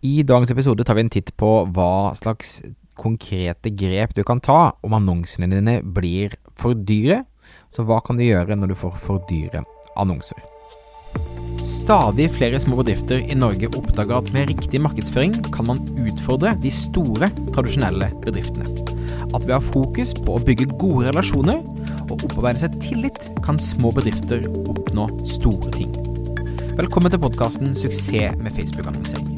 I dagens episode tar vi en titt på hva slags konkrete grep du kan ta om annonsene dine blir for dyre. Så hva kan du gjøre når du får for dyre annonser? Stadig flere små bedrifter i Norge oppdager at med riktig markedsføring kan man utfordre de store, tradisjonelle bedriftene. At ved å ha fokus på å bygge gode relasjoner og opparbeide seg tillit, kan små bedrifter oppnå store ting. Velkommen til podkasten 'Suksess med Facebook-annonsering'.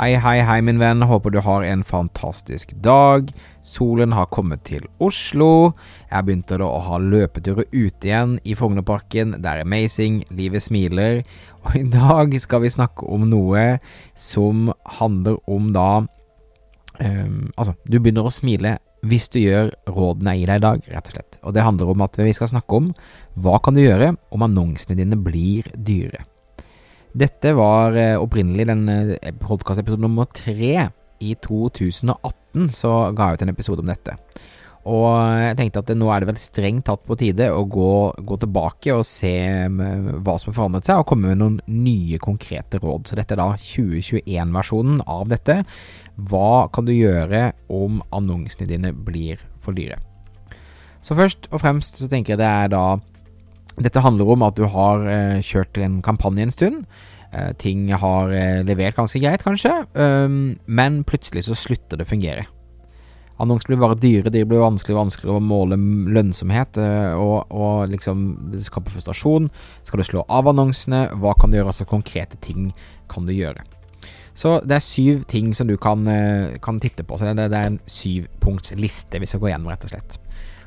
Hei, hei, hei, min venn. Håper du har en fantastisk dag. Solen har kommet til Oslo. Jeg begynte da å ha løpeturer ute igjen i Frognerparken. Det er amazing. Livet smiler. Og i dag skal vi snakke om noe som handler om da um, Altså, du begynner å smile hvis du gjør rådene jeg gir deg i dag, rett og slett. Og det handler om at vi skal snakke om hva kan du gjøre om annonsene dine blir dyre. Dette var eh, opprinnelig den eh, podkastepisode nummer tre. I 2018 så ga jeg ut en episode om dette. Og jeg tenkte at nå er det vel strengt tatt på tide å gå, gå tilbake og se hva som har forandret seg, og komme med noen nye konkrete råd. Så dette er da 2021-versjonen av dette. Hva kan du gjøre om annonsene dine blir for dyre? Så først og fremst så tenker jeg det er da dette handler om at du har eh, kjørt en kampanje en stund. Eh, ting har eh, levert ganske greit, kanskje, um, men plutselig så slutter det å fungere. Annonser blir bare dyre, de blir vanskeligere og vanskeligere å måle lønnsomhet, eh, og, og, liksom det skaper frustrasjon. Skal du slå av annonsene? Hva kan du gjøre? Altså konkrete ting kan du gjøre. Så det er syv ting som du kan, eh, kan titte på. Så det, det er en syvpunktsliste vi skal gå gjennom, rett og slett.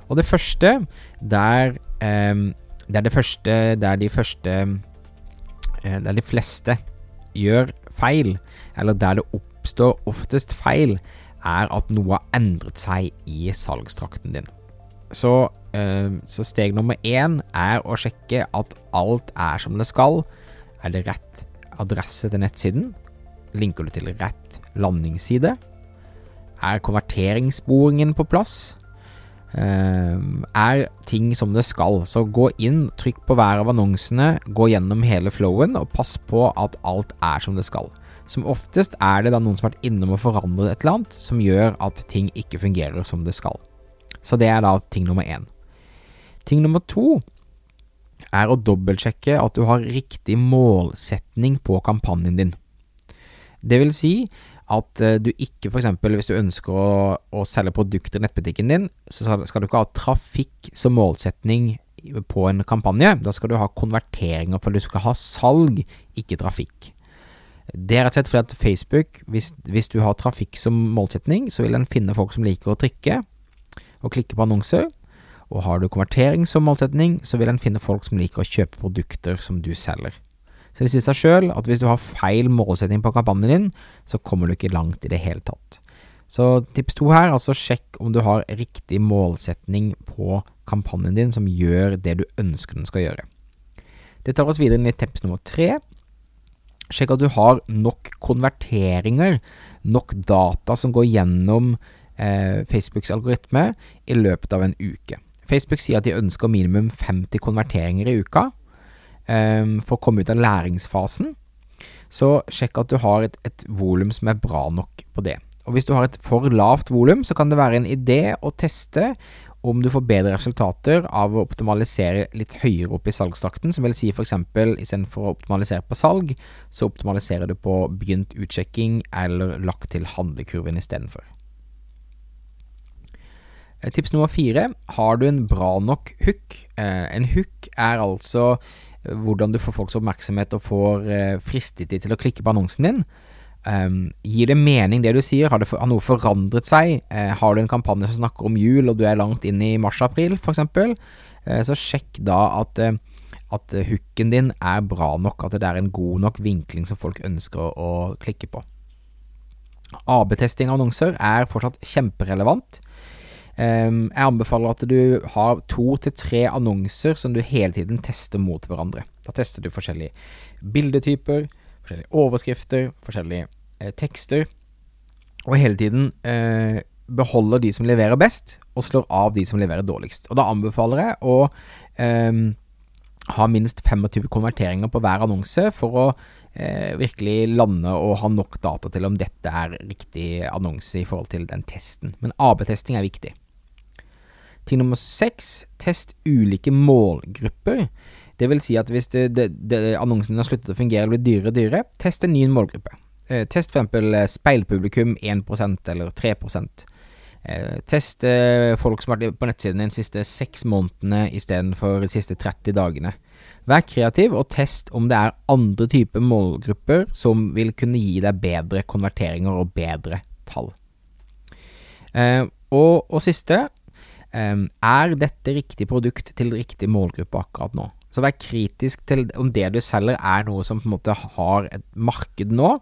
Og det første, der um, det er det første Der de første eh, Der de fleste gjør feil, eller der det oppstår oftest feil, er at noe har endret seg i salgstrakten din. Så, eh, så steg nummer én er å sjekke at alt er som det skal. Er det rett adresse til nettsiden? Linker du til rett landingsside? Er konverteringssporingen på plass? Ehm, er ting som det skal. Så gå inn, trykk på hver av annonsene, gå gjennom hele flowen, og pass på at alt er som det skal. Som oftest er det da noen som har vært innom og forandret et eller annet, som gjør at ting ikke fungerer som det skal. Så det er da ting nummer én. Ting nummer to er å dobbeltsjekke at du har riktig målsetning på kampanjen din. Det vil si at eh, du ikke f.eks. hvis du ønsker å, å, selge produkter i nettbutikken din, så skal du ikke ha trafikk som målsetning på en kampanje. Da skal du ha konverteringer, for du skal ha salg, ikke trafikk. Det er rett og slett fordi at Facebook, hvis, hvis du har trafikk som målsetning, så vil den finne folk som liker å trykke og klikke på annonser. Og har du konvertering som målsetning, så vil den finne folk som liker å kjøpe produkter som du selger. Så det sier seg sjøl at hvis du har feil målsetting på kampanjen din, så kommer du ikke langt i det hele tatt. Så tips to her, altså sjekk om du har riktig målsetning på kampanjen din som gjør det du ønsker den skal gjøre. Det tar oss videre inn i tips nummer tre. Sjekk at du har nok konverteringer, nok data som går gjennom eh, Facebooks algoritme i løpet av en uke. Facebook sier at de ønsker minimum 50 konverteringer i uka for å komme ut av læringsfasen, så sjekk at du har et, et volum som er bra nok på det. Og Hvis du har et for lavt volum, så kan det være en idé å teste om du får bedre resultater av å optimalisere litt høyere opp i salgstakten, som vil si f.eks. istedenfor å optimalisere på salg, så optimaliserer du på begynt utsjekking eller lagt til handlekurven istedenfor. Eh, tips nummer fire har du en bra nok hook. Eh, en hook er altså hvordan du får folks oppmerksomhet og får eh, fristet de til å klikke på annonsen din. Um, gir det mening det du sier? Har, for, har noe forandret seg? Uh, har du en kampanje som snakker om jul, og du er langt inn i mars-april f.eks., uh, så sjekk da at, uh, at hooken din er bra nok, at det er en god nok vinkling som folk ønsker å, å klikke på. AB-testing av annonser er fortsatt kjemperelevant. Um, jeg anbefaler at du har to til tre annonser som du hele tiden tester mot hverandre. Da tester du forskjellige bildetyper, forskjellige overskrifter, forskjellige eh, tekster, og hele tiden eh, beholder de som leverer best, og slår av de som leverer dårligst. Og da anbefaler jeg å eh, ha minst 25 konverteringer på hver annonse for å eh, virkelig lande og ha nok data til om dette er riktig annonse i forhold til den testen. Men AB-testing er viktig. Ting nummer seks, test ulike målgrupper. Det vil si at hvis det, det, det, annonsen har sluttet å fungere og blir dyrere og dyrere, test en ny målgruppe. Eh, test f.eks. Eh, speilpublikum 1% eller 3 eh, Test eh, folk som har vært på nettsiden de siste seks månedene istedenfor de siste 30 dagene. Vær kreativ, og test om det er andre typer målgrupper som vil kunne gi deg bedre konverteringer og bedre tall. Eh, og, og siste, Um, er dette riktig produkt til riktig målgruppe akkurat nå? Så vær kritisk til om det du selger er noe som på en måte har et marked nå.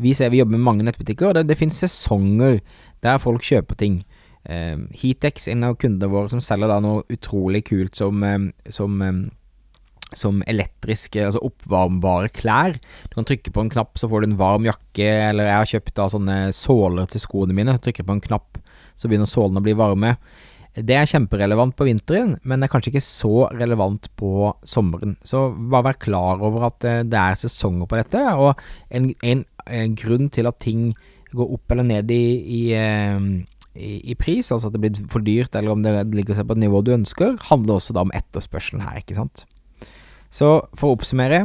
Vi ser vi jobber med mange nettbutikker, og det, det finnes sesonger der folk kjøper ting. Um, Heatex, en av kundene våre som selger da noe utrolig kult som, som som elektriske, altså oppvarmbare klær. Du kan trykke på en knapp, så får du en varm jakke, eller jeg har kjøpt da sånne såler til skoene mine. Så trykker på en knapp, så begynner sålene å bli varme. Det er kjemperelevant på vinteren, men det er kanskje ikke så relevant på sommeren. Så bare vær klar over at eh, det er sesonger på dette, og en, en, en grunn til at ting går opp eller ned i, i, eh, i, i pris, altså at det blir for dyrt, eller om det ligger seg på et nivå du ønsker, handler også da om etterspørselen her, ikke sant. Så for å oppsummere,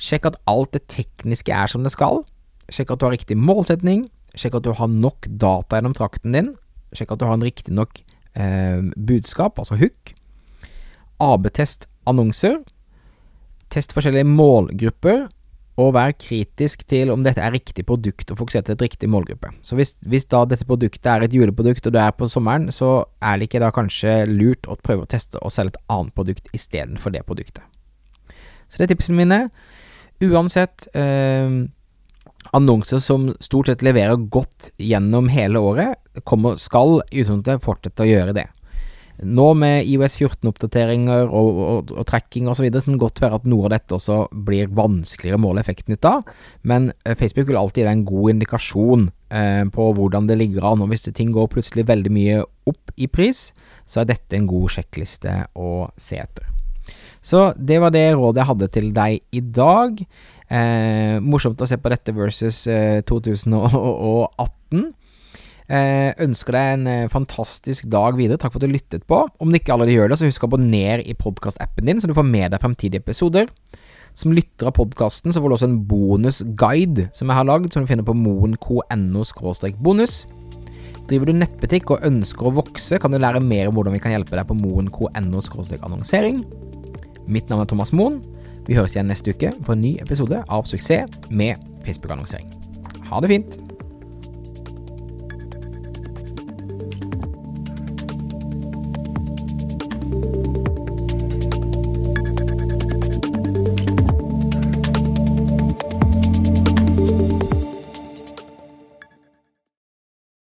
sjekk at alt det tekniske er som det skal. Sjekk at du har riktig målsetning. Sjekk at du har nok data gjennom trakten din. Sjekk at du har en riktig nok eh, budskap, altså hook. AB-test annonser. Test forskjellige målgrupper, og vær kritisk til om dette er riktig produkt og fokusere til et riktig målgruppe. Så hvis, hvis, da dette produktet er et juleprodukt og du er på sommeren, så er det ikke da kanskje lurt å prøve å teste og selge et annet produkt istedenfor det produktet. Så det er tipsene mine. Uansett eh, annonser som stort sett leverer godt gjennom hele året, kommer, skal i utgangspunktet fortsette å gjøre det. Nå med IOS 14-oppdateringer og, og, og tracking osv., så, videre, så kan det godt være at noe av dette også blir vanskeligere å måle effekten ut av, men eh, Facebook vil alltid gi deg en god indikasjon eh, på hvordan det ligger an. Og hvis ting går plutselig veldig mye opp i pris, så er dette en god sjekkliste å se etter. Så det var det rådet jeg hadde til deg i dag. Eh, morsomt å se på dette versus eh, 2018. Eh, ønsker deg en eh, fantastisk dag videre. Takk for at du lyttet på. Om du ikke allerede gjør det, så husk å abonnere i podkastappen din, så du får med deg fremtidige episoder. Som lytter av podkasten, så får du også en bonusguide som jeg har lagd, som du finner på moen.no bonus. Driver du nettbutikk og ønsker å vokse, kan du lære mer om hvordan vi kan hjelpe deg på moen.no annonsering. Mitt navn er Thomas Moen. Vi høres igjen neste uke for en ny episode av Suksess med Facebook-annonsering. Ha det fint!